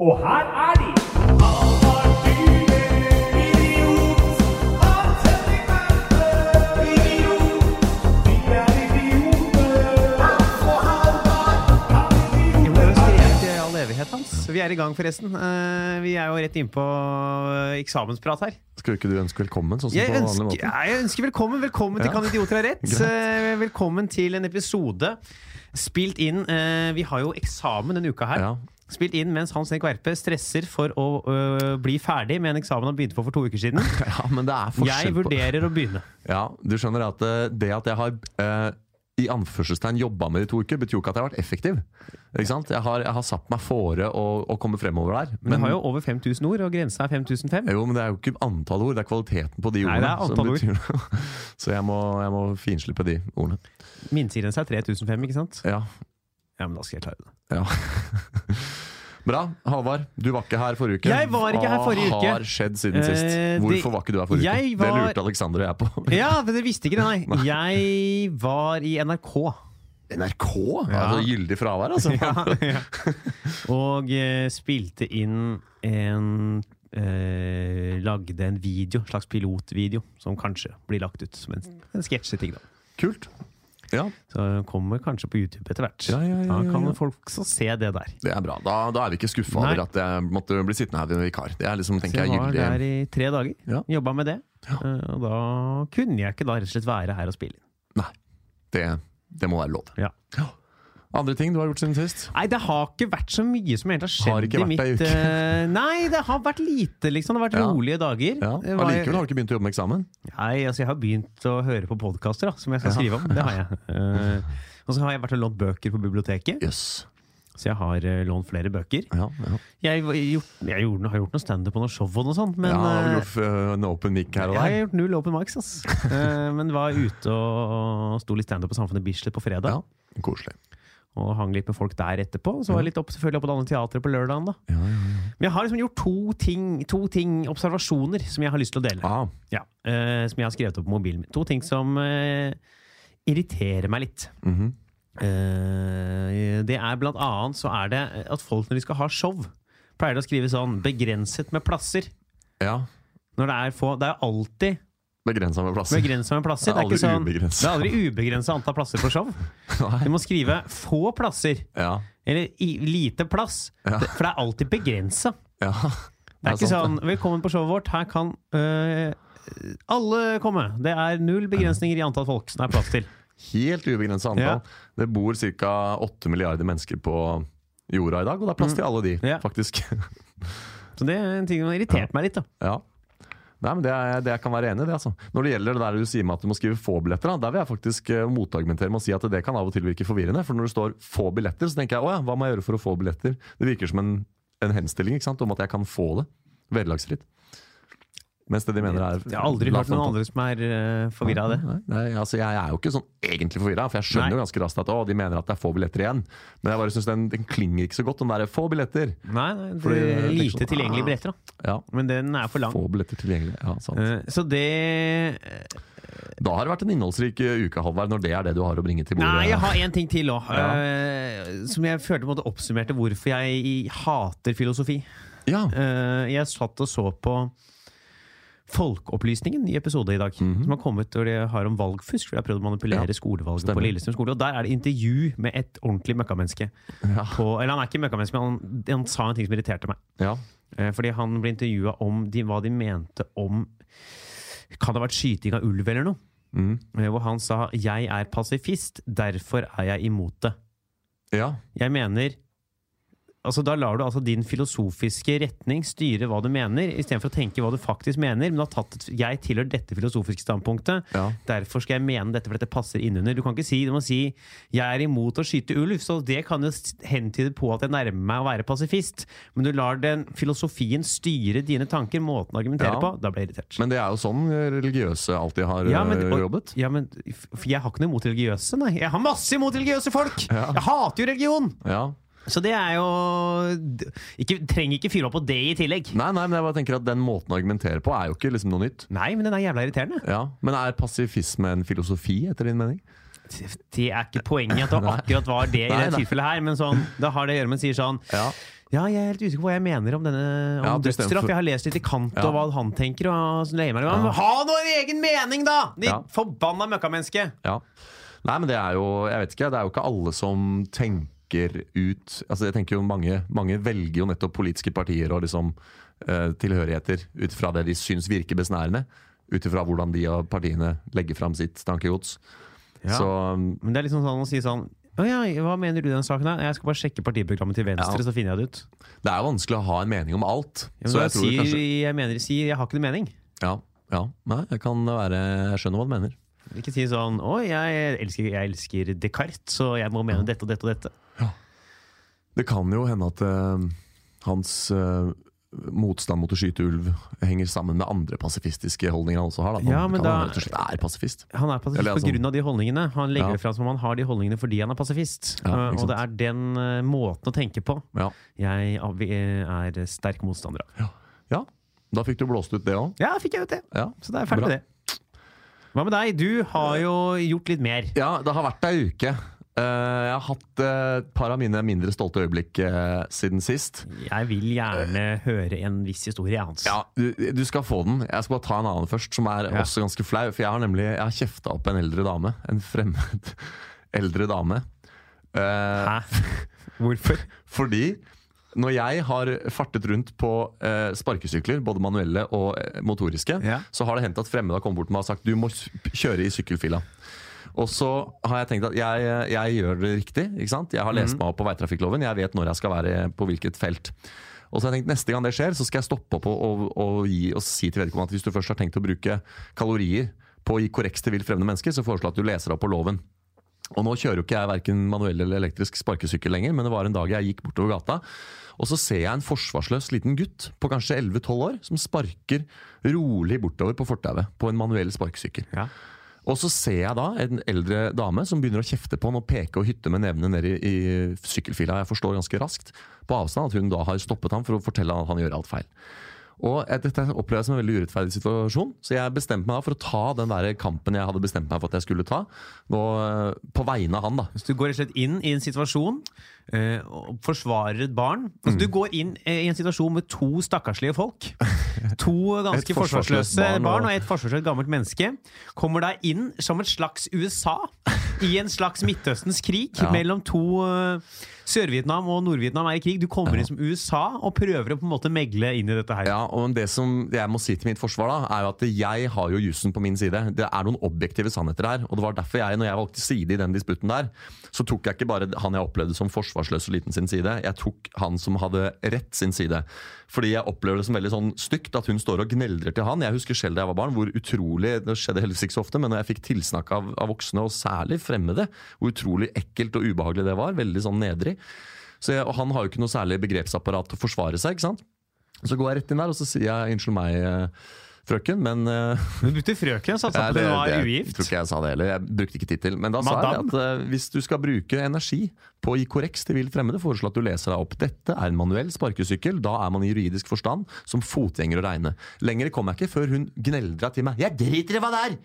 Og her er de! Idiot. Vi er er er i er gang, forresten. Eh, Vi er jo rett innpå eksamensprat her. Skulle ikke du ønske velkommen? sånn som Jeg på vanlig ønsker, måte? jeg ønsker velkommen. Velkommen til Ja. Kan idioter ha rett. Greit. Eh, Velkommen til en episode spilt inn eh, Vi har jo eksamen denne uka her. Ja. Spilt inn mens Hans Erik Verpe stresser for å øh, bli ferdig med en eksamen han begynte på for to uker siden. ja, men det er forskjell Jeg på vurderer å begynne. Ja, Du skjønner at eh, det at jeg har øh, i anførselstegn jobba med det i to uker, betyr jo ikke at jeg har vært effektiv. Ikke sant? Jeg har, jeg har satt meg fore å, å komme fremover der. Men du har jo over 5000 ord, og grensa er 5005. Jo, men det er jo ikke antall ord, det er kvaliteten på de ordene. Nei, det er antall ord. betyr. Så jeg må, jeg må finslippe de ordene. Minstegrensa er 3005, ikke sant? Ja. Ja, men da skal jeg klare det. ja. Bra. Halvard, du var ikke her forrige uke. Jeg var ikke her forrige uke. Hva har skjedd siden Eh, sist? Hvorfor var ikke du her forrige uke? var- Det lurte Alexander og jeg på. Ja, men det visste ikke det, nei. Jeg var i NRK. NRK? Ja. Altså gyldig fravær, altså. Ja, ja. Og eh, spilte inn en eh, Lagde en video, slags pilotvideo, som kanskje blir lagt ut som en, en sketsjeting. Kult. Ja, Så kommer kanskje på YouTube etter hvert. Ja, ja, ja, Da ja, kan folk så se det der. det er bra. Da, da er vi ikke skuffa over at jeg måtte bli sittende her ved vikar. Det er liksom, Så tenker jeg jeg, var der i tre dager. Ja. Jobba med det. Eh, Og da kunne jeg ikke da rett og slett være her og spille inn. Nei, det, det må være lov. Ja. Andre ting du har gjort siden sist? Nei, det har ikke vært så mye som egentlig har skjedd Har ikke i vært mitt ei uke. eh, Nei, det har vært lite, liksom. Det har vært Ja. rolige dager. Ja. Allikevel har du ikke begynt å jobbe med eksamen? Nei, altså jeg har begynt å høre på podkaster som jeg skal Ja. skrive om. Det har jeg. Uh, og så har jeg vært og lånt bøker på biblioteket. Yes. Så jeg har uh, lånt flere bøker. Ja, ja. Jeg, gjort, jeg gjorde, har gjort noe standup og noe show og noe sånt, men ja, har gjort uh, en open mic her og der? jeg har gjort null open mics, ass. uh, men var ute og sto litt standup på Samfunnet Bislett på fredag. Ja, koselig. Og hang litt med folk der etterpå. Så var jeg litt opp, selvfølgelig opp på det andre teatret på lørdagen. da Ja, ja, ja. Men jeg har liksom gjort to ting, to ting observasjoner, som jeg har lyst til å dele. Ah, Ja, uh, Som jeg har skrevet opp på mobilen min. To ting som uh, irriterer meg litt. Mm -hmm. uh, det er blant annet så er det at folk når de skal ha show, pleier de å skrive sånn 'begrenset med plasser'. ja. Når det er få Det er alltid Begrensa med plasser. begrensa med plasser. Det er Det er, ikke sånn, aldri det er aldri ubegrensa antall plasser på show. Du må skrive 'få plasser', Ja. eller i, 'lite plass'. Ja. For det er alltid begrensa. ja. Det er ikke sant, sånn 'velkommen på showet vårt', her kan øh, alle komme. Det er null begrensninger i antall folk som det er plass til. Helt ubegrensa antall. Det bor ca. 8 milliarder mennesker på jorda i dag, og det er plass til alle de, Mm. Faktisk. Så det er en ting som har irritert meg litt. da ja. Nei, men det, er, det jeg kan være enig i. det altså. Når det gjelder det der du sier med at du må skrive få billetter, da, der vil jeg faktisk uh, motargumentere med å si at det kan av og til virke forvirrende. For når det står få billetter, så tenker jeg å ja, hva må jeg gjøre for å få billetter? Det virker som en, en henstilling ikke sant? om at jeg kan få det vederlagsfritt. Mens det de mener er Jeg har aldri hørt noen andre som er uh, forvirra av det. Nei, nei, altså jeg er jo ikke sånn egentlig forvirra, for jeg skjønner Nei. jo ganske raskt at å, de mener at det er få billetter igjen. Men jeg bare synes den, den klinger ikke så godt, den derre få billetter. Nei, nei det Fordi er Lite sånn, tilgjengelige ah. billetter, da. Ja, Men den er for lang. få billetter tilgjengelig. Ja, sant. Uh, så det Da har det vært en innholdsrik uh, uke, Halvard, når det er det du har å bringe til bordet. Nei, jeg har en ting til òg. Ja. som jeg følte måtte oppsummerte hvorfor jeg hater filosofi. Ja, Uh, jeg satt og så på Folkeopplysningen i episode i dag, Mhm. som har kommet og det har om valgfusk. For de har prøvd å manipulere Ja, skolevalget stemmer. på Lillestrøm skole. Og der er det intervju med et ordentlig møkkamenneske. ja, På, eller han er ikke møkkamenneske, men han, han sa en ting som irriterte meg. ja. Eh, fordi han ble intervjua om de, hva de mente om Kan det ha vært skyting av ulv eller noe? Mm. Hvor han sa 'jeg er pasifist, derfor er jeg imot det'. ja. Jeg mener Altså Da lar du altså din filosofiske retning styre hva du mener, istedenfor å tenke hva du faktisk mener. Men du har tatt et, 'jeg tilhører dette filosofiske standpunktet', ja. derfor skal jeg mene dette, for dette passer innunder. Du kan ikke si, du må si 'jeg er imot å skyte ulv', så det kan jo hentyde på at jeg nærmer meg å være pasifist. Men du lar den filosofien styre dine tanker, måten å argumentere Ja. på. Da blir jeg irritert. Men det er jo sånn religiøse alltid har Ja, men- uh, og- jobbet. Ja, men Jeg har ikke noe imot religiøse, nei. Jeg har masse imot religiøse folk! Jeg hater jo religion! Ja. Så det er jo ikke, Trenger ikke fyre opp på det i tillegg. Nei, nei, men jeg bare tenker at den måten å argumentere på er jo ikke liksom noe nytt. Nei, men den er jævla irriterende. Ja, Men er pasifisme en filosofi, etter din mening? Det er ikke poenget at det akkurat var det i Nei, det tilfellet her, men sånn, da har det å gjøre med sier sånn Ja. Ja, jeg er helt usikker på hva jeg mener om denne om Ja, dødsstraff. Jeg har lest litt i kant Ja. og hva han tenker. Og så meg. ja. Ha noe en egen mening, da! De Ja. forbanna møkkamenneske! Ja. Nei, men det er jo Jeg vet ikke, det er jo ikke alle som tenker ut Altså jeg tenker jo Mange, mange velger jo nettopp politiske partier og liksom eh, tilhørigheter ut fra det de syns virker besnærende. Ut ifra hvordan de av partiene legger fram sitt tankegods. Ja. Så Men det er liksom sånn å si sånn å ja, hva mener du i den saken? da? Jeg skal bare sjekke partiprogrammet til Venstre, Ja. så finner jeg det ut. det er vanskelig å ha en mening om alt. Ja, jeg tror sier, kanskje jeg mener, sier jeg har ikke noe mening. Ja, ja. Nei, jeg kan være Jeg skjønner hva du mener. Ikke si sånn Å, jeg elsker, jeg elsker Descartes, så jeg må mene dette og dette og dette. Det kan jo hende at uh, hans uh, motstand mot å skyte ulv henger sammen med andre pasifistiske holdninger han også har. Da. Han Ja, men da- rett og slett er pasifist. Han er pasifist Eller, på altså- grunn av de holdningene. Han legger Ja. det fram som om han har de holdningene fordi han er pasifist. Ja, Uh, og det er den uh, måten å tenke på Ja. jeg er sterk motstander av. ja. Da fikk du blåst ut det òg. Ja, fikk jeg ut det. Ja. Så da er jeg ferdig Bra. med det. Hva med deg? Du har jo gjort litt mer. ja, det har vært ei uke. Eh, jeg har hatt eh, et par av mine mindre stolte øyeblikk eh, siden sist. Jeg vil gjerne høre en viss historie, Hans. Ja, du, du skal få den. Jeg skal bare ta en annen først, som er Ja. også ganske flau. For jeg har nemlig Jeg har kjefta opp en eldre dame. En fremmed eldre dame. Hæ? Hvorfor? Fordi når jeg har fartet rundt på eh, sparkesykler, både manuelle og eh, motoriske, Ja. så har det hendt at fremmede har kommet bort til meg og sagt du må kjøre i sykkelfila. Og så har jeg tenkt at jeg, jeg gjør det riktig. ikke sant? Jeg har lest meg opp på veitrafikkloven. Jeg vet når jeg skal være på hvilket felt. Og så har jeg tenkt Neste gang det skjer, så skal jeg stoppe opp og, og, og, gi, og si til vedkommende at hvis du først har tenkt å bruke kalorier på å gi korreks til vilt fremmede mennesker, så foreslår jeg at du leser opp på loven. Og nå kjører jo ikke jeg verken manuell eller elektrisk sparkesykkel lenger, men det var en dag jeg gikk bortover gata, og så ser jeg en forsvarsløs liten gutt på kanskje 11-12 år som sparker rolig bortover på fortauet på en manuell sparkesykkel. Ja. Og så ser jeg da en eldre dame som begynner å kjefte på han og peke og hytte med nevene ned i, i sykkelfila. Jeg forstår ganske raskt på avstand at hun da har stoppet ham for å fortelle at han gjør alt feil. Og Dette opplever jeg som en veldig urettferdig situasjon, så jeg bestemte meg for å ta den der kampen jeg hadde bestemt meg for at jeg skulle ta, nå eh, på vegne av han. da. Så du går rett og slett inn i en situasjon eh, og forsvarer et barn. Altså, Du går inn eh, i en situasjon med to stakkarslige folk. To ganske forsvarsløse barn barn og- og et forsvarsløst gammelt menneske. Kommer deg inn som et slags USA i en slags Midtøstens krig Ja. mellom to eh, Sør-Vietnam og Nord-Vietnam er i krig. Du kommer inn som USA og prøver å på en måte megle inn i dette her. Ja, og det som jeg må si til mitt forsvar, da, er jo at jeg har jo jussen på min side. Det er noen objektive sannheter her. Og det var derfor jeg, når jeg valgte side i den disputten der, så tok jeg ikke bare han jeg opplevde som forsvarsløs og liten sin side, jeg tok han som hadde rett sin side. Fordi jeg opplever det som veldig sånn stygt at hun står og gneldrer til han. Jeg husker selv da jeg var barn, hvor utrolig Det skjedde heldigvis ikke så ofte, men når jeg fikk tilsnakk av, av voksne, og særlig fremmede, hvor utrolig ekkelt og ubehagelig det var. Veldig sånn nedrig. Så jeg, og han har jo ikke noe særlig begrepsapparat til å forsvare seg. ikke sant? Så går jeg rett inn der og så sier jeg 'unnskyld meg, eh, frøken', men eh, Du brukte frøken satsa på at hun var ugift. tror ikke jeg sa det heller. Jeg brukte ikke tittel. Men da sa jeg at uh, hvis du skal bruke energi på å gi korreks til vilt fremmede, foreslå at du leser deg opp. Dette er en manuell sparkesykkel. Da er man i juridisk forstand som fotgjenger å regne. Lenger kom jeg ikke før hun gneldra til meg. Jeg driter i hva det er!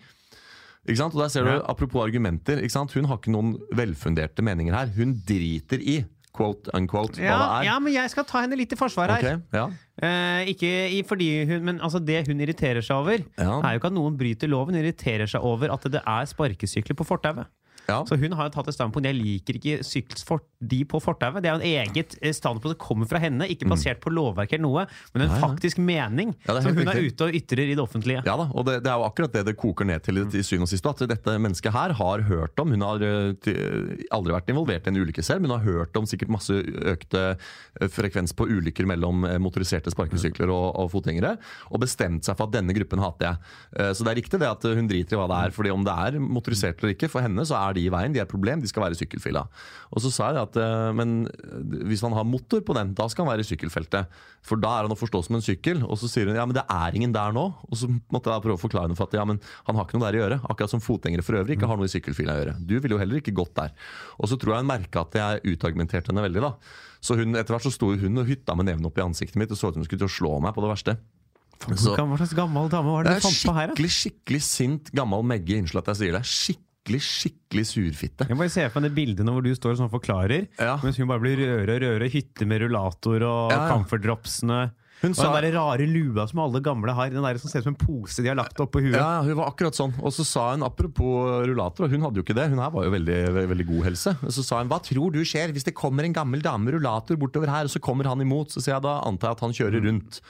Ikke sant? Og der ser du, Apropos argumenter. Ikke sant? Hun har ikke noen velfunderte meninger her. Hun driter i quote unquote hva det er. ja, men jeg skal ta henne litt i forsvar her. Okay, ja. Eh, ikke i, fordi hun, men altså det hun irriterer seg over, Ja. er jo ikke at noen bryter loven. Hun irriterer seg over at det er sparkesykler på fortauet. Ja. Så hun har jo tatt et standpunkt. Jeg liker ikke sykkelsport, de på fortauet. Det er jo en eget eh, standpunkt som kommer fra henne, ikke basert på lovverk eller noe, men en Mm. Nei, faktisk mening Ja, som hun er ute og ytrer i det offentlige. Ja da, og det, det er jo akkurat det det koker ned til i syvende og sist. At dette mennesket her har hørt om Hun har eh, aldri vært involvert i en ulykke selv, men hun har hørt om sikkert masse økte eh, frekvens på ulykker mellom eh, motoriserte sparkesykler og, og fotgjengere, og bestemt seg for at denne gruppen hater jeg. Eh, Så det er riktig det at hun driter i hva det er. fordi om det er motorisert eller ikke, for henne så er de i veien, de er et problem, de skal være i sykkelfila. Og så sa jeg at eh, men hvis han har motor på den, da skal han være i sykkelfeltet. For da er han å forstå som en sykkel. Og så sier hun ja, men det er ingen der nå. Og så måtte jeg prøve å forklare henne for at ja, men han har ikke noe der å gjøre. Akkurat som fotgjengere for øvrig ikke har noe i sykkelfila å gjøre. Du ville jo heller ikke gått der. Og så tror jeg hun merka at jeg utargumenterte henne veldig, da. Så hun, etter hvert så sto hun og hytta med neven opp i ansiktet mitt og så ut som hun skulle til å slå meg på det verste. Så- Hva slags gammel dame var det du fant på her? skikkelig skikkelig sint gammel Megge. Unnskyld at jeg sier det. skikkelig, skikkelig skikkelig surfitte. Jeg bare ser for meg det bildet hvor du står og sånn forklarer, Ja. mens hun bare blir rødere og rødere. hytte med rullator og Ja, ja. comfort-dropsene. Hun Og sa- den der rare lua som alle gamle har. Den der som ser ut som en pose de har lagt oppå huet. Ja, hun var akkurat sånn. Og så sa hun, apropos rullator, og hun hadde jo ikke det, hun her var jo veldig, veldig, god helse. Så sa hun hva tror du skjer hvis det kommer en gammel dame med rullator bortover her, og så kommer han imot? Så sier jeg da antar jeg at han kjører rundt.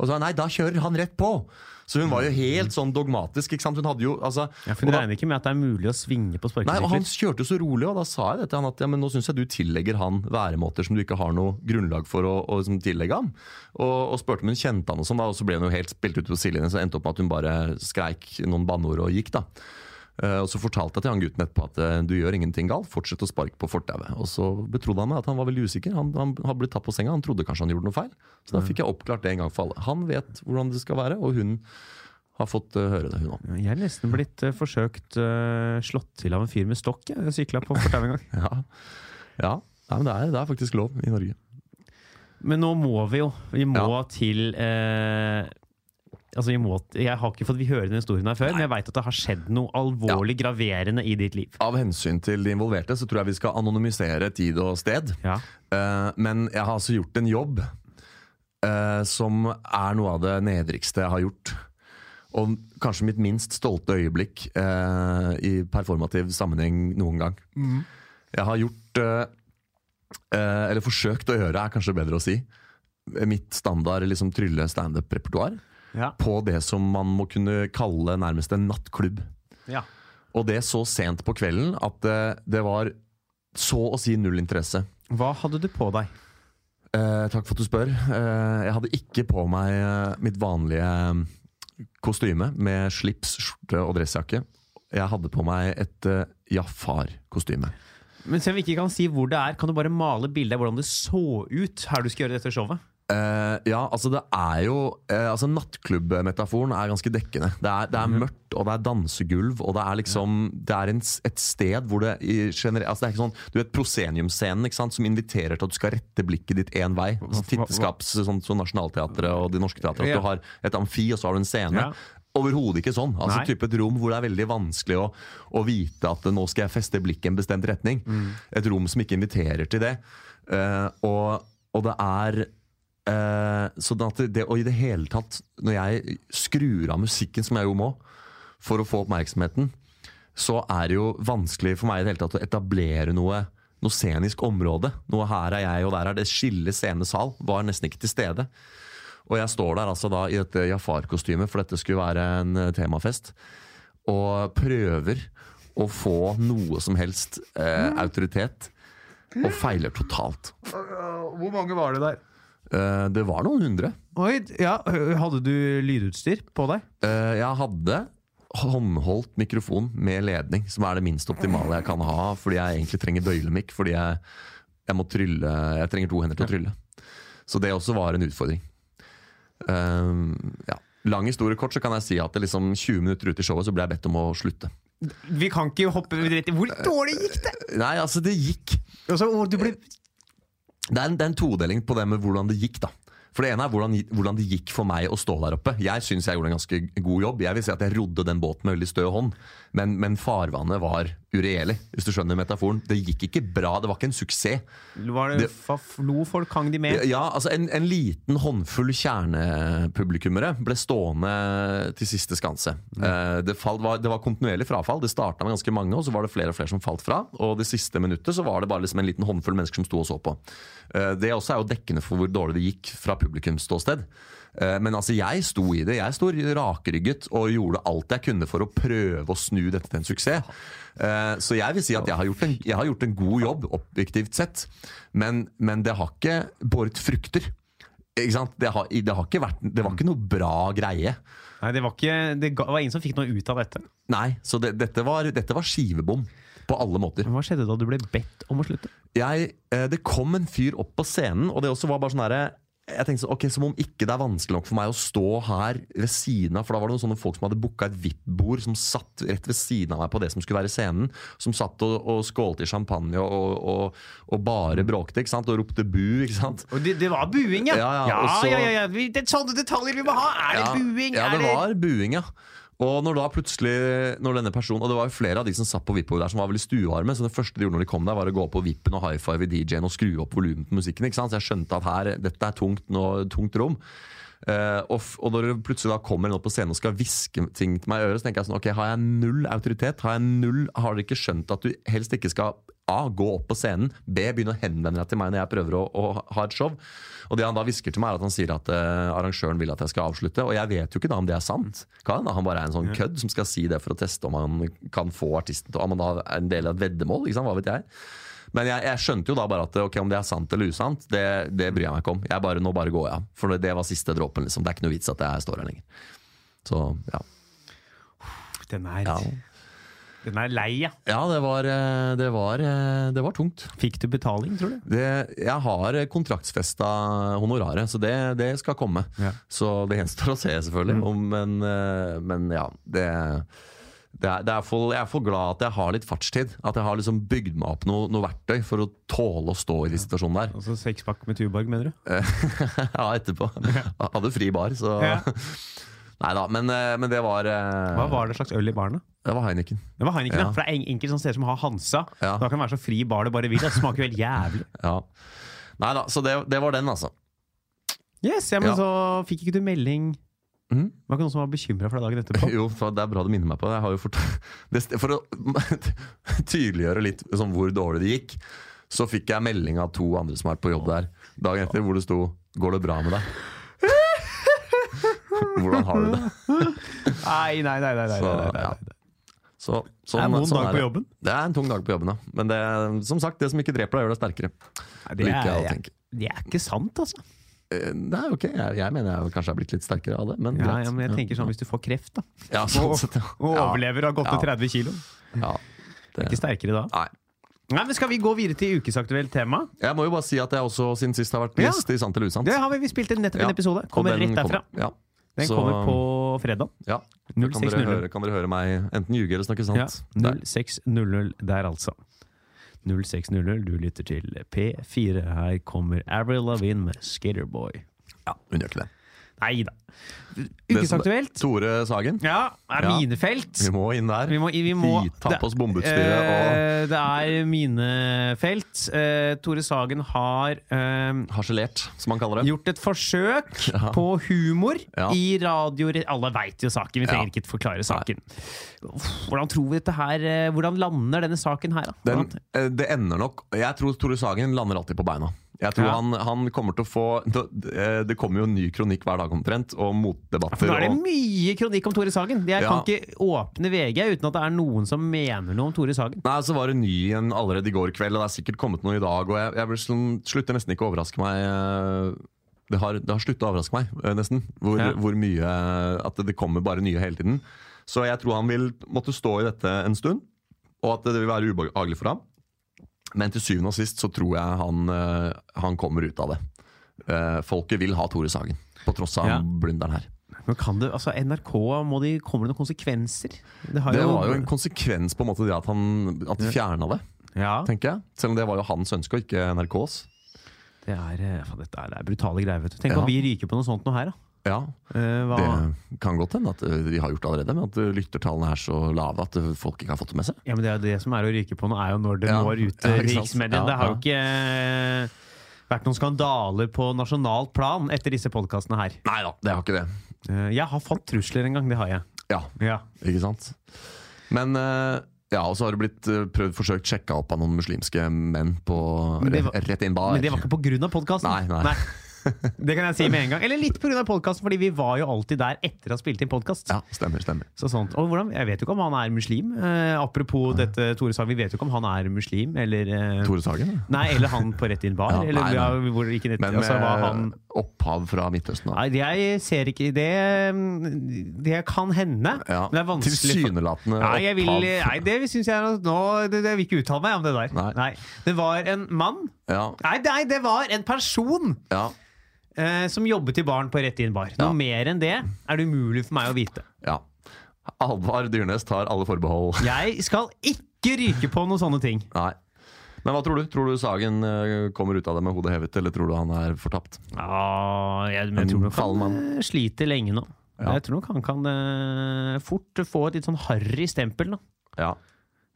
Og så sa hun nei, da kjører han rett på. Så hun var jo helt sånn dogmatisk. ikke sant? Hun hadde jo, altså... Ja, for Hun regner ikke med at det er mulig å svinge på Nei, og Han kjørte jo så rolig, og da sa jeg det til han at ja, men nå syns jeg du tillegger han væremåter som du ikke har noe grunnlag for å, å liksom, tillegge ham. Og, og spurte om hun kjente han, og sånn da, og så ble hun jo helt spilt ut på sidelinjen. Så endte opp med at hun bare skreik noen banneord og gikk. da. Eh, og Så fortalte jeg til han gutten etterpå at eh, du gjør ingenting galt, fortsett å sparke på fortauet. Og så betrodde han meg at han var veldig usikker. Han, han hadde blitt tatt på senga, han trodde kanskje han gjorde noe feil. Så da fikk jeg oppklart det en gang for alle. Han vet hvordan det skal være, og hun har fått eh, høre det, hun òg. Jeg er nesten blitt uh, forsøkt uh, slått til av en fyr med stokk. Jeg, jeg sykla på fortauet en gang. Ja, ja. Nei, men det er, det er faktisk lov i Norge. Men nå må vi jo. Vi må Ja. til eh, Altså, imot, jeg har ikke fått høre den historien her før, men jeg veit at det har skjedd noe alvorlig graverende i ditt liv. Av hensyn til de involverte så tror jeg vi skal anonymisere tid og sted. Ja. Uh, men jeg har altså gjort en jobb uh, som er noe av det nedrigste jeg har gjort. Og kanskje mitt minst stolte øyeblikk uh, i performativ sammenheng noen gang. Jeg har gjort Eller forsøkt å gjøre, er kanskje bedre å si. Mitt standard liksom trylle standup-repertoar Ja. på det som man må kunne kalle nærmest en nattklubb. ja. Og det så sent på kvelden at det, det var så å si null interesse. Hva hadde du på deg? Eh, takk for at du spør. Eh, jeg hadde ikke på meg eh, mitt vanlige eh, kostyme med slips, skjorte og dressjakke. Jeg hadde på meg et eh, Jafar-kostyme. Men selv om vi ikke kan si hvor det er, kan du bare male bildet av hvordan det så ut her du skal gjøre dette showet? Eh, ja, altså det er jo uh, altså Nattklubbmetaforen er ganske dekkende. Det er, det er mørkt, og det er dansegulv, og det er liksom Det er en, et sted hvor det i generelt altså Det er ikke sånn Du vet Proseniumscenen ikke sant, som inviterer til at du skal rette blikket ditt én vei. Altså, Titteskaps, sånn som Nationaltheatret og De Norske teatrene, At du har et amfi, og så har du en scene. Ja. Overhodet ikke sånn. Altså Nei. type Et rom hvor det er veldig vanskelig å, å vite at nå skal jeg feste blikket i en bestemt retning. Mm. Et rom som ikke inviterer til det. Uh, og, og det er eh, sånn at det, Og i det hele tatt, når jeg skrur av musikken, som jeg jo må, for å få oppmerksomheten, så er det jo vanskelig for meg i det hele tatt å etablere noe noe scenisk område. Noe her er jeg, og der er det skille scene-sal. Var nesten ikke til stede. Og jeg står der altså da i dette Jafar-kostymet, for dette skulle være en eh, temafest, og prøver å få noe som helst eh, autoritet, og feiler totalt. Hvor mange var det der? Eh, det var noen hundre. Oi, ja, Hadde du lydutstyr på deg? Eh, jeg hadde håndholdt mikrofon med ledning, som er det minst optimale jeg kan ha, fordi jeg egentlig trenger bøylemikk, fordi jeg, jeg må trylle Jeg trenger to hender til å trylle. Så det også var en utfordring. Eh, ja. Lang historie kort, så kan jeg si at det liksom 20 minutter ut i showet så ble jeg bedt om å slutte. Vi kan ikke hoppe rett i Hvor dårlig gikk det?! Nei, altså, det gikk. Altså, du ble Det er en, det er en todeling på det med hvordan det gikk, da. For det ene er hvordan, hvordan det gikk for meg å stå der oppe. Jeg syns jeg gjorde en ganske god jobb. Jeg vil si at jeg rodde den båten med veldig stø hånd, men, men farvannet var uregjerlig, hvis du skjønner metaforen. Det gikk ikke bra, det var ikke en suksess. var det, Det- Lo folk, hang de med? Ja, altså En, en liten håndfull kjernepublikummere ble stående til siste skanse. Eh, det, fall, var, det var kontinuerlig frafall. Det starta med ganske mange, og så var det flere og flere som falt fra. Og det siste minuttet så var det bare liksom en liten håndfull mennesker som sto og så på. Eh, det også er jo dekkende for hvor dårlig det gikk fra publikumsståsted. Eh, Men altså, jeg sto i det. Jeg sto rakrygget og gjorde alt jeg kunne for å prøve å snu dette til en suksess. Eh, Så jeg vil si at jeg har gjort en, jeg har gjort en god jobb, objektivt sett. Men, men det har ikke båret frukter. Det, har, det, har ikke vært, det var ikke noe bra greie. Nei, det var, ikke, det var ingen som fikk noe ut av dette. Nei, så det, dette, var, dette var skivebom. På alle måter. Men Hva skjedde da du ble bedt om å slutte? jeg, eh, det kom en fyr opp på scenen, og det også var bare sånn herre jeg tenkte så, ok, Som om ikke det er vanskelig nok for meg å stå her ved siden av For da var det noen sånne folk som hadde booka et VIP-bord som satt rett ved siden av meg på det som skulle være scenen. Som satt og, og skålte i champagne og, og, og bare bråkte ikke sant? og ropte bu. ikke sant? Og det, det var buing, ja! Ja, ja, ja, så- ja, ja, ja. Vi- Det sånne detaljer vi må ha! Er det buing? Ja, er det var buing, ja. Og når da plutselig Når denne personen Og det var jo flere av de som satt på VIP-bordet der som var veldig stuevarme, så det første de gjorde når de kom der, var å gå opp på vippen og high five i DJ-en og skru opp volumet på musikken. ikke sant? Så jeg skjønte at her, dette er tungt, nå, tungt rom. Eh, og, og når det plutselig da kommer en opp på scenen og skal hviske ting til meg i øret, så tenker jeg sånn Ok, har jeg null autoritet? Har jeg null Har dere ikke skjønt at du helst ikke skal A. Gå opp på scenen. B. Begynne å henvende deg til meg når jeg prøver å, å ha et show. Og det han da hvisker til meg, er at han sier at uh, arrangøren vil at jeg skal avslutte. Og jeg vet jo ikke da om det er sant. Kan han bare er en sånn kødd som skal si det for å teste om han kan få artisten til Om han da er en del av et veddemål. Sant? Hva vet jeg. Men jeg, jeg skjønte jo da bare at ok, om det er sant eller usant, det, det bryr jeg meg ikke om. Jeg bare, nå bare går jeg av. For det, det var siste dråpen. Liksom. Det er ikke noe vits at jeg står her lenger. Så ja. Den er, Ja, den er lei, ja. ja det, var, eh, det, var, eh, det var tungt. Fikk du betaling, tror du? Det, jeg har kontraktsfesta honoraret, så det, det skal komme. Ja. Så det gjenstår å se, selvfølgelig. Om- Men, eh, men ja, det, det er, det er for, Jeg er for glad at jeg har litt fartstid. At jeg har liksom bygd meg opp noe, noe verktøy for å tåle å stå i de situasjonene der. Altså sekspakk med Tuborg, mener du? ja, etterpå. Jeg hadde fri bar, så Ja. Nei da, men, eh, men det var eh, Hva var det slags øl i baren, da? Det var Heineken. Det var Heineken, ja. For det er en- enkelte sånne steder som har Hansa. Ja. Da kan det være så fri bar det bare vil. Det smaker jo helt jævlig. Ja. Nei da, så det, det var den, altså. Yes, ja, Men Ja. så fikk ikke du melding Var ikke noen som var bekymra for deg dagen etterpå? Jo, for det er bra du minner meg på det. Jeg har jo fort... For å tydeliggjøre litt sånn hvor dårlig det gikk, så fikk jeg melding av to andre som er på jobb der dagen etter, hvor det sto 'Går det bra med deg?' Hvordan har du det? Nei, nei, nei. nei, nei, Så, nei, nei, nei. Så, Det sånn, er en vond sånn dag på jobben. Det er en tung dag på jobben, ja. Men det, som sagt, det som ikke dreper deg, gjør deg sterkere. Nei, det, jeg er, tenke. det er ikke sant, altså. Eh, er ok, jeg, jeg mener jeg kanskje har blitt litt sterkere av det, men Ja, greit. ja, men jeg tenker sånn hvis du får kreft, da. Ja, sånn sett, ja. Og Ja. overlever og har gått ned 30 kilo. Ja, det, Ikke sterkere da. nei. Nei, men Skal vi gå videre til ukesaktuelt tema? Jeg må jo bare si at jeg også siden sist har vært gjest i Sant eller usant. Det har vi, vi spilte nettopp en episode. Kommer rett derfra. kommer- Ja. Den Så- kommer på fredag. Ja. Kan dere, høre, kan dere høre meg enten ljuge eller snakke sant. Ja, 06.00 der, altså. 06.00, du lytter til P4. Her kommer Avril Lavigne med 'Skaterboy'. Ja, hun gjør ikke det. Nei da. Det Ukesaktuelt. Tore Sagen, Ja, er Ja. minefelt. vi må inn der. Vi må, vi må Vi tar på oss bombeutstyret og Det er minefelt. Uh, Tore Sagen har uh, Harselert, som man kaller det. gjort et forsøk Ja. på humor Ja. i radio... Alle veit jo saken, vi trenger Ja. ikke forklare saken. Uff, Hvordan tror vi dette her eh, Hvordan lander denne saken her, da? Den, eh, det ender nok Jeg tror Tore Sagen lander alltid på beina. Jeg tror Ja. han, han kommer til å få det, eh, kommer jo en ny kronikk hver dag omtrent, og motdebatter. Nå er det mye kronikk om Tore Sagen. Jeg Ja. kan ikke åpne VG uten at det er noen som mener noe om Tore Sagen. Nei, så var det ny en allerede i går kveld, og det er sikkert kommet noe i dag. Og jeg, jeg sånn, slutter nesten ikke å overraske meg. eh, Det har, det har sluttet å overraske meg, eh, nesten. Hvor, Ja. hvor mye At det, det kommer bare nye hele tiden. Så jeg tror han vil måtte stå i dette en stund, og at det vil være ubehagelig for ham. Men til syvende og sist så tror jeg han, eh, han kommer ut av det. Eh, Folket vil ha Tore Sagen, på tross av Ja. blunderen her. Men kan det, altså NRK, må de, kommer det noen konsekvenser? Det, har Det var jo en konsekvens på en måte det at han at de fjerna det, ja, tenker jeg. Selv om det var jo hans ønske, og ikke NRKs. det er, eh, faen, dette er, det er brutale greier. vet du Tenk Ja. om vi ryker på noe sånt nå her, da. Ja, Eh, hva? Det kan godt hende at uh, de har gjort det allerede, men at uh, lyttertallene er så lave at folk ikke har fått det med seg. Ja, men det, er det som er å ryke på nå, er jo når det Ja. når ut til ja, riksmediene. Det har jo ikke eh, vært noen skandaler på nasjonalt plan etter disse podkastene her. Nei da, det har ikke det. Eh, jeg har fått trusler en gang, det har jeg. Ja, Ja. ikke sant? Men ja, og så har det blitt prøvd forsøkt sjekka opp av noen muslimske menn på Men var- rett inn bar. Men det var ikke på av podkasten. Nei, nei. Det kan jeg si med en gang. Eller litt pga. podkasten, fordi vi var jo alltid der etter å ha spilt inn podkast. Ja, stemmer, stemmer. Så sånt. Og hvordan, jeg vet jo ikke om han er muslim. Eh, apropos dette Tore Sagen, vi vet jo ikke om han er muslim, eller eh, Tore Sagen, ja. Nei, eller han på Rett inn bar. Ja, eller nei, nei. hvor ikke nett, Men altså, han opphav fra Midtøsten. Da. Nei, jeg ser ikke Det, det kan hende. Ja, Men det er vanskelig Tilsynelatende opphav. Nei, vil, nei, det syns jeg nå det, det vil ikke uttale meg om det der. Nei. Det var en mann Ja, Nei, nei, det var en person ja, eh, som jobbet i baren på Rett inn bar. Noe Ja. mer enn det er det umulig for meg å vite. ja. Alvar Dyrnes tar alle forbehold. Jeg skal ikke ryke på noen sånne ting. Nei. Men hva tror du? Tror du Sagen uh, kommer ut av det med hodet hevet, eller tror du han er fortapt? Ja, jeg, jeg tror nok han eh, sliter lenge nå. Ja. Jeg tror nok han kan eh, fort få et litt sånn harry stempel. da. Ja.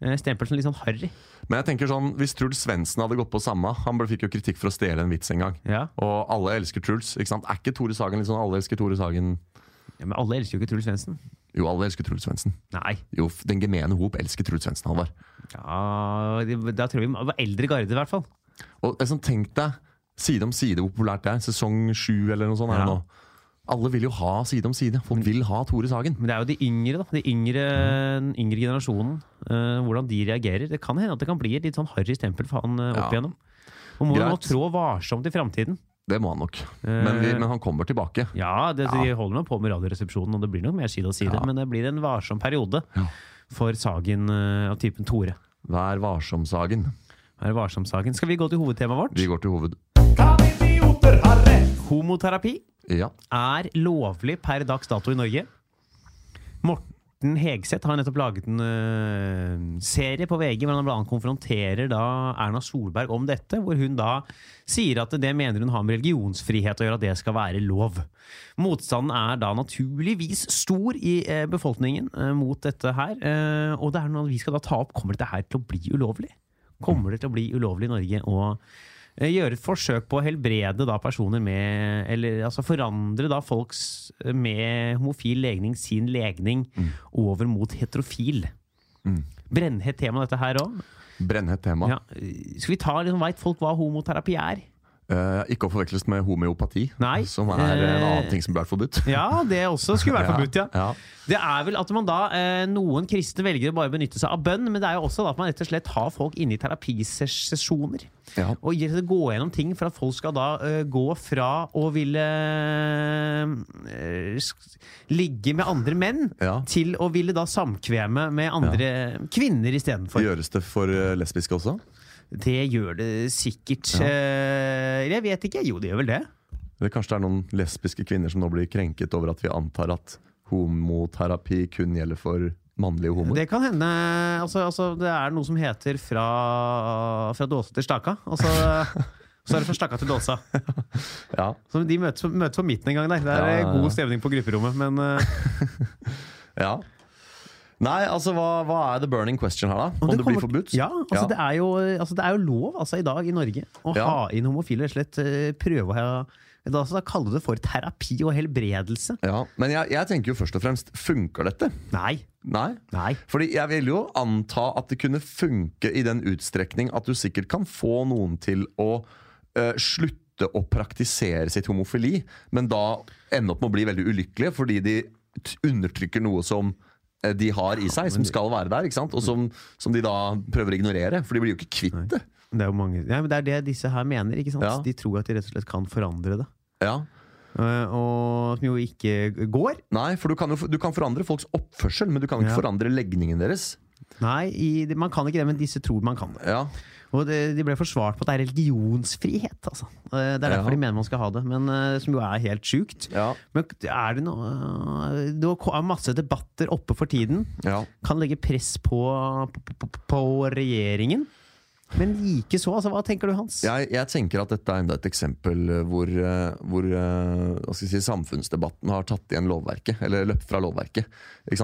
Eh, Stempel som litt sånn harry. Men jeg tenker sånn, hvis Truls Svendsen hadde gått på samme Han fikk jo kritikk for å stjele en vits en gang. Ja. Og alle elsker Truls. ikke sant? Er ikke Tore Sagen litt sånn alle elsker Tore Sagen? ja, Men alle elsker jo ikke Truls Svendsen. Jo, alle elsker Truls Svendsen. Nei. Jo, den gemene hop elsker Truls Svendsen, Halvard. Ja, da tror jeg vi var eldre garde, i hvert fall. Og liksom, tenk deg Side om side, hvor populært det er. Sesong sju eller noe sånt. Ja. Her nå. Alle vil jo ha Side om side. Folk vil ha Tore Sagen. Men det er jo de yngre, da. De yngre, den yngre generasjonen. Uh, hvordan de reagerer. Det kan hende at det kan bli et litt sånn harry stempel for han uh, opp Ja. igjennom. Og må nå trå varsomt i framtiden. Det må han nok. Men, vi, Eh. men han kommer tilbake. Ja, det, Ja. de holder nå på med Radioresepsjonen, og det blir nok mer side om side. Ja. Men det blir en varsom periode Ja. for Sagen uh, av typen Tore. Vær varsom, Sagen. Vær varsom-Sagen. Skal vi gå til hovedtemaet vårt? Vi går til hoved... Kan idioter ha? Homoterapi Ja. er lovlig per dags dato i Norge. Morten Hegseth har nettopp laget en uh, serie på VG hvor han blant konfronterer da Erna Solberg om dette. Hvor hun da sier at det mener hun har med religionsfrihet å gjøre, at det skal være lov. Motstanden er da naturligvis stor i uh, befolkningen uh, mot dette her. Og det er noe vi skal da ta opp Kommer dette her til å bli ulovlig? Kommer det til å bli ulovlig i Norge eh, gjøre et forsøk på å helbrede da personer med Eller altså forandre da folks eh, med homofil legning sin legning over mot heterofil. Mm. Brennhett tema dette her òg. Brennhett tema. Ja. Skal vi ta liksom, Veit folk hva homoterapi er? Eh, ikke å forveksles med homeopati, Nei. som er en Eh, annen ting som ble forbudt. Ja, det også skulle være forbudt, ja. Ja. Det er vel at man da, eh, Noen kristne velger å bare benytte seg av bønn, men det er jo også at man rett og slett har folk inne i terapisesjoner. Ja. Og gå gjennom ting for at folk skal da eh, gå fra å ville eh, ligge med andre menn, Ja. til å ville da samkveme med andre kvinner istedenfor. Gjøres det for eh, lesbiske også? Det gjør det sikkert. Ja. Eh, jeg vet ikke. Jo, det gjør vel det. Eller kanskje det er noen lesbiske kvinner som nå blir krenket over at vi antar at homoterapi kun gjelder for mannlige homoer? Det kan hende altså, altså, Det er noe som heter fra, fra dåse til staka. Altså, så er det fra staka til dåsa. Ja. Så de møtes, møtes på midten en gang der. Det er ja. god stemning på grupperommet, men uh... ja. Nei, altså hva, hva er the burning question her, da? Om, det, blir kommer- forbudt? Ja, altså, Det, er jo, altså, det er jo lov altså, i dag i Norge å Ja. ha inn homofile. Slett eh, prøve å ha da, da kaller du det for terapi og helbredelse. Ja, Men jeg, jeg tenker jo først og fremst funker dette? Nei. Nei. Nei. Fordi jeg vil jo anta at det kunne funke i den utstrekning at du sikkert kan få noen til å eh, slutte å praktisere sitt homofili, men da ende opp med å bli veldig ulykkelige fordi de undertrykker noe som de har i seg, som skal være der, og som, som de da prøver å ignorere. For de blir jo ikke kvitt det. Det er mange ja, men Det er det disse her mener. Ja. De tror at de rett og slett kan forandre det. Ja. Eh, og som jo ikke går. Nei, for du kan jo du kan forandre folks oppførsel, men du kan ikke forandre legningen deres. Nei, i, man kan ikke det, men disse tror man kan det. Ja, Og det, de ble forsvart på at det er religionsfrihet. Altså. Eh, Det er derfor Ja. de mener man skal ha det, men eh, som jo er helt sjukt. ja, Men er det noe Det er masse debatter oppe for tiden. ja. Kan legge press på, på, på, regjeringen. Men like så, altså, hva tenker du, Hans? Jeg, jeg tenker at dette er enda et eksempel eh, hvor, hvor si, samfunnsdebatten har tatt igjen lovverket, eller løpt fra lovverket.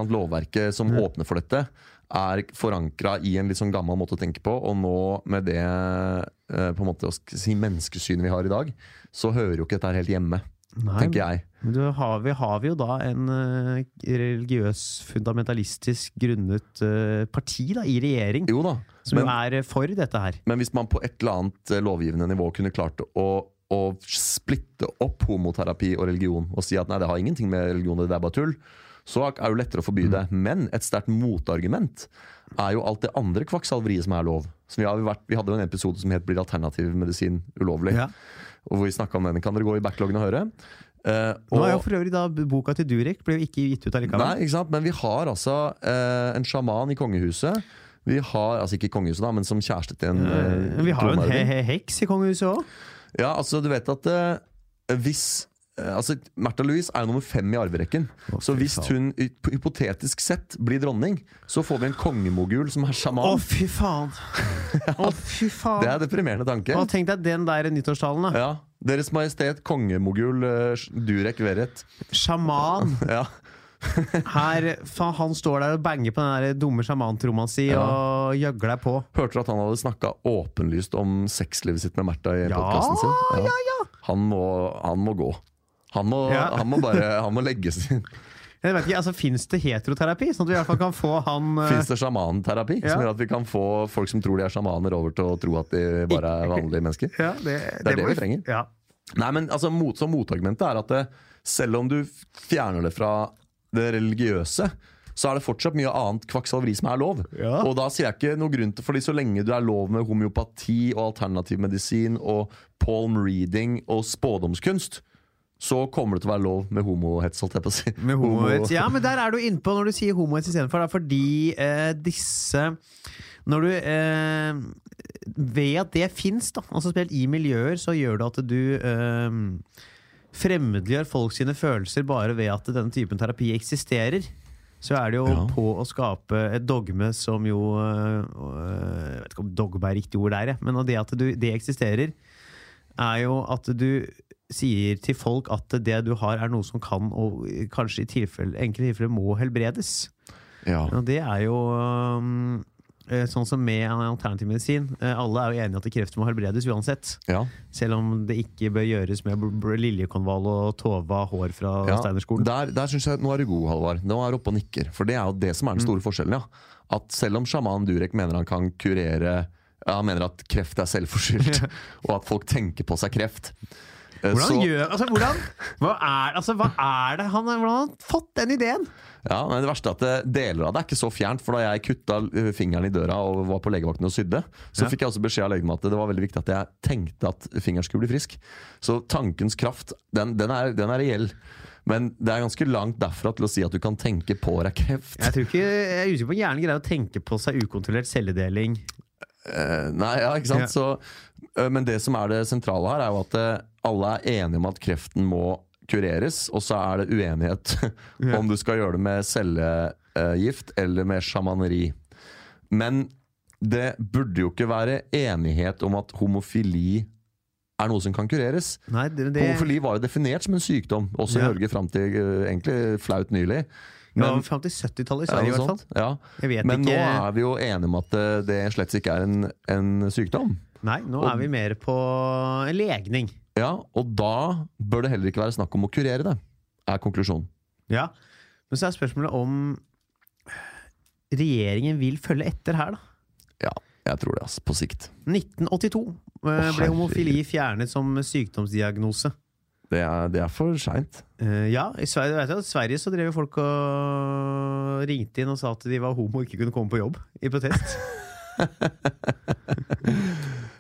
Lovverket som åpner for dette, er forankra i en litt sånn gammel måte å tenke på, og nå med det eh, på en måte, si, menneskesynet vi har i dag, så hører jo ikke dette helt hjemme, Nei, tenker jeg. Men du har vi, har vi jo da en eh, religiøs, fundamentalistisk grunnet eh, parti da, i regjering, Jo da, som men, jo er for dette her. men hvis man på et eller annet lovgivende nivå kunne klart å å splitte opp homoterapi og religion og si at nei, det har ingenting med religion det er bare tull, så er det jo lettere å forby det. Men et sterkt motargument er jo alt det andre kvakksalveriet som er lov. Så vi, har vært, vi hadde jo en episode som het 'Blir alternativ medisin ulovlig?' Ja. Og hvor vi snakka om den. Kan dere gå i backloggen og høre? Eh, Nå er jo for øvrig da boka til Durek ble jo ikke gitt ut allikevel. nei, ikke sant? Men vi har altså uh, en sjaman i kongehuset. Vi har, altså ikke i kongehuset, da, men som kjæreste til en eh, vi har jo en he he heks i kongehuset òg. Ja, altså du vet at hvis Altså, Märtha Louise er nummer fem i arverekken. Okay, så hvis hun hypotetisk sett blir dronning, så får vi en kongemogul som er Å, sjaman. fy faen! Å, fy faen! Det er deprimerende tanke. Oh, tenk deg den der nyttårstalen, da. Ja, Deres Majestet kongemogul uh, Durek Verret. Sjaman. Ja. Her, faen, han står der og banger på den der dumme sjamantromma si Ja. og gjøgler på. Hørte du at han hadde snakka åpenlyst om sexlivet sitt med Märtha i Ja, podkasten sin? Han, må, han må gå. Han må, Ja. han må bare Han må legges inn. Jeg vet ikke, altså Fins det heteroterapi, sånn at vi i hvert fall kan få han eh, Fins det sjamanterapi Ja. som gjør at vi kan få folk som tror de er sjamaner, over til å tro at de bare er vanlige mennesker? ja, det, Det er det vi trenger. Ja. Nei, men altså, mot, så Motargumentet er at det, selv om du fjerner det fra det religiøse, så er det fortsatt mye annet kvakksalveri som er lov. Ja. Og da sier jeg ikke noe grunn til fordi så lenge du er lov med homeopati og alternativ medisin og palm reading og spådomskunst, så kommer det til å være lov med homohets, holdt jeg på å si. Med homohets. Ja, men der er du innpå når du sier homohets istedenfor. Fordi eh, disse Når du eh, Ved at det fins, da, altså spesielt i miljøer, så gjør det at du eh, fremmedgjør folk sine følelser bare ved at denne typen terapi eksisterer. Så er det jo Ja. på å skape et dogme som jo øh, øh, Jeg vet ikke om dogme er riktig ord der, men det at du, det eksisterer, er jo at du sier til folk at det du har, er noe som kan, og kanskje i tilfelle, enkelte tilfeller må helbredes. Ja. Og det er jo øhm, eh, sånn som med alternativ medisin. eh, Alle er jo enige at kreft må helbredes uansett. ja. Selv om det ikke bør gjøres med liljekonvall og Tova hår fra Ja, Steinerskolen. Der, der synes jeg, Nå er du god, Halvard. Nå er du oppe og nikker. For det er jo det som er den store Mm. forskjellen. ja. At selv om sjaman Durek mener han kan kurere Han mener at kreft er selvforskyldt, og at folk tenker på seg kreft. eh, Hvordan så- gjør altså, hvordan, hva, er, altså, hva er det han Hvordan har han fått den ideen? Ja, men det verste er at det, Deler av det er ikke så fjernt. For da jeg kutta eh, fingeren i døra og var på legevakten og sydde, så Ja. fikk jeg også beskjed av legen at det var veldig viktig at jeg tenkte at fingeren skulle bli frisk. Så tankens kraft, den, den, er, den er reell. Men det er ganske langt derfra til å si at du kan tenke på deg kreft. Jeg, tror ikke, jeg er usikker på om hjernen greier å tenke på seg ukontrollert celledeling. Eh, nei, ja, ikke sant? Så, eh, men det som er det sentrale her, er jo at eh, alle er enige om at kreften må kureres, og så er det uenighet om du skal gjøre det med cellegift eller med sjamaneri. Men det burde jo ikke være enighet om at homofili er noe som kan kureres. Nei, det, det Homofili var jo definert som en sykdom, også i Ja. Norge fram til egentlig flaut nylig. Ja, Men, fram til 70-tallet i Sverige, i hvert fall. ja. Men nå er vi jo enige om at eh, det slett ikke er en, en sykdom. Nei, nå er vi mer på legning. Ja, og da bør det heller ikke være snakk om å kurere det, er konklusjonen. Ja. Men så er spørsmålet om regjeringen vil følge etter her, da. Ja, jeg tror det, altså. På sikt. 1982 eh, ble homofili fjernet som sykdomsdiagnose. Det er, det er for seint. Uh, ja, i Sverige, vet du, Sverige så drev jo folk og ringte inn og sa at de var homo og ikke kunne komme på jobb i protest.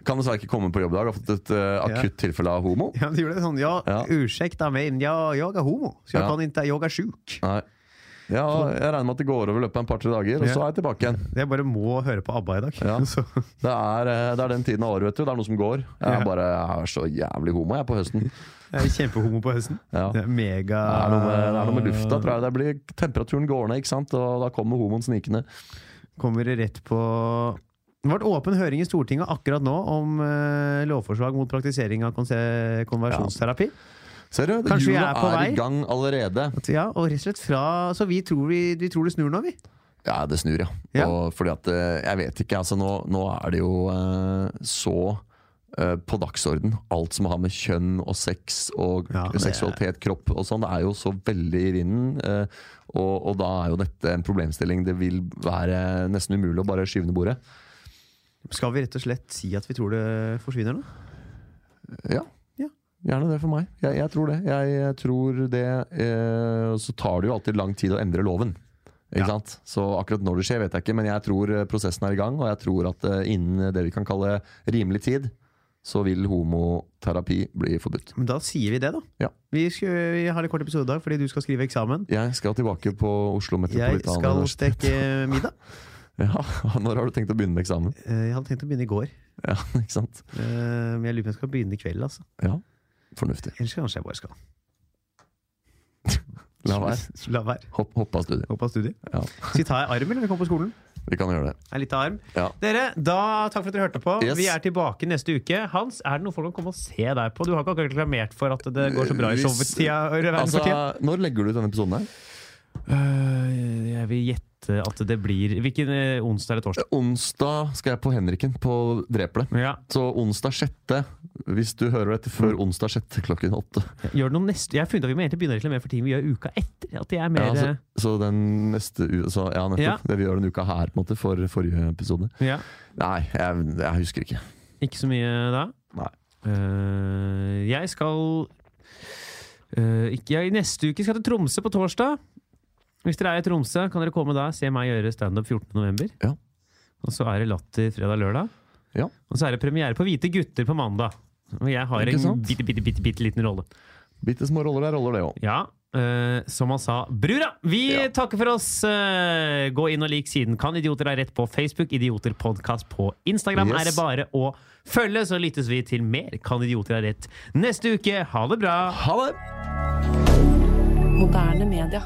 Kan dessverre ikke komme på jobb i dag. Har fått et uh, akutt tilfelle av homo. ja, de gjorde det sånn, ja, Ja. ursäkta men ja, jag är homo, så jeg Ja. kan ikke, jeg er sjuk. Nei. Ja, jeg regner med at det går over i løpet av en par-tre dager, og så er jeg tilbake igjen. Jeg bare må høre på ABBA i dag. Ja. Det er, eh, det er den tiden av året, vet du. Det er noe som går. Jeg er bare jeg er så jævlig homo jeg på høsten. jeg er kjempehomo på høsten. Ja. Det er mega Det er noe med, det er noe med lufta, tror jeg. Det blir, temperaturen går ned, ikke sant? og da kommer homoen snikende. Kommer rett på Det ble åpen høring i Stortinget akkurat nå om eh, lovforslag mot praktisering av konversjonsterapi. konversjonsterapi. Ser du? Kanskje Jula er på er i gang allerede. Ja, og rett og slett fra Så vi tror, vi, vi tror det snur nå, vi. Ja, det snur, ja. Ja. Og fordi at eh, Jeg vet ikke, altså nå, nå er det jo eh, så eh, på dagsorden. Alt som har med kjønn og sex og Ja, seksualitet, kropp og sånn, det er jo så veldig i vinden. og, og da er jo dette en problemstilling det vil være nesten umulig å bare skyve ned bordet. Skal vi rett og slett si at vi tror det forsvinner nå? Ja. Gjerne det for meg. Jeg, jeg tror det. Jeg tror det eh, Så tar det jo alltid lang tid å endre loven. Ikke Ja. sant? Så akkurat når det skjer, vet jeg ikke, men jeg tror eh, prosessen er i gang. Og jeg tror at eh, innen det vi kan kalle rimelig tid, så vil homoterapi bli forbudt. Men da sier vi det, da. Ja. Vi, skal, vi har en kort episode i dag fordi du skal skrive eksamen. Jeg skal tilbake på Oslo Jeg skal steke middag. Ja, Når har du tenkt å begynne med eksamen? Eh, Jeg hadde tenkt å begynne i går, Ja, ikke sant? Eh, men jeg lurer på om jeg skal begynne i kveld. altså Ja, Fornuftig. Ellers kanskje jeg bare skal. La være. La være. Hopp, hopp av studiet. Hopp av studiet. Ja. Skal vi ta i arm, eller vi kommer på skolen? Vi kan gjøre det. En liten arm. Ja. Dere, da, takk for at dere hørte på. Yes. Vi er tilbake neste uke. Hans, er det noe folk kan komme og se deg på? Du har ikke akkurat reklamert for at det går så bra i showet-tida? Altså, når legger du ut denne episoden her? Uh, jeg vil gjette at det blir Hvilken øh, onsdag eller torsdag? Onsdag skal jeg på Henriken, på Dreplet. Ja. Så onsdag sjette, hvis du hører dette før onsdag sjette klokken åtte. Gjør det noe neste Jeg har funnet at vi må egentlig begynne å reklamere for ting vi gjør uka etter. At det er mer Ja, så, så den neste så, Ja, nettopp. Ja. Det vi gjør denne uka her, på en måte, for forrige episode. ja. Nei, jeg, jeg husker ikke. Ikke så mye da? Nei. Uh, jeg skal Uh, ikke, jeg, Neste uke skal til Tromsø på torsdag. Hvis dere er i Tromsø, kan dere komme da. Se meg gjøre standup 14.11. Ja. Og så er det Latter fredag-lørdag. Ja. Og så er det premiere på Hvite gutter på mandag. Og jeg har Ikke en sant? bitte, bitte, bitte, bitte liten rolle. Bitte små roller er roller, det òg. Ja, Uh, som han sa. Brura! Vi Ja. takker for oss. Uh, gå inn og lik siden Kan idioter ha rett på Facebook. Idioter podcast på Instagram Yes. er det bare å følge, så lyttes vi til mer Kan idioter ha rett neste uke. Ha det bra! Ha det! Moderne media.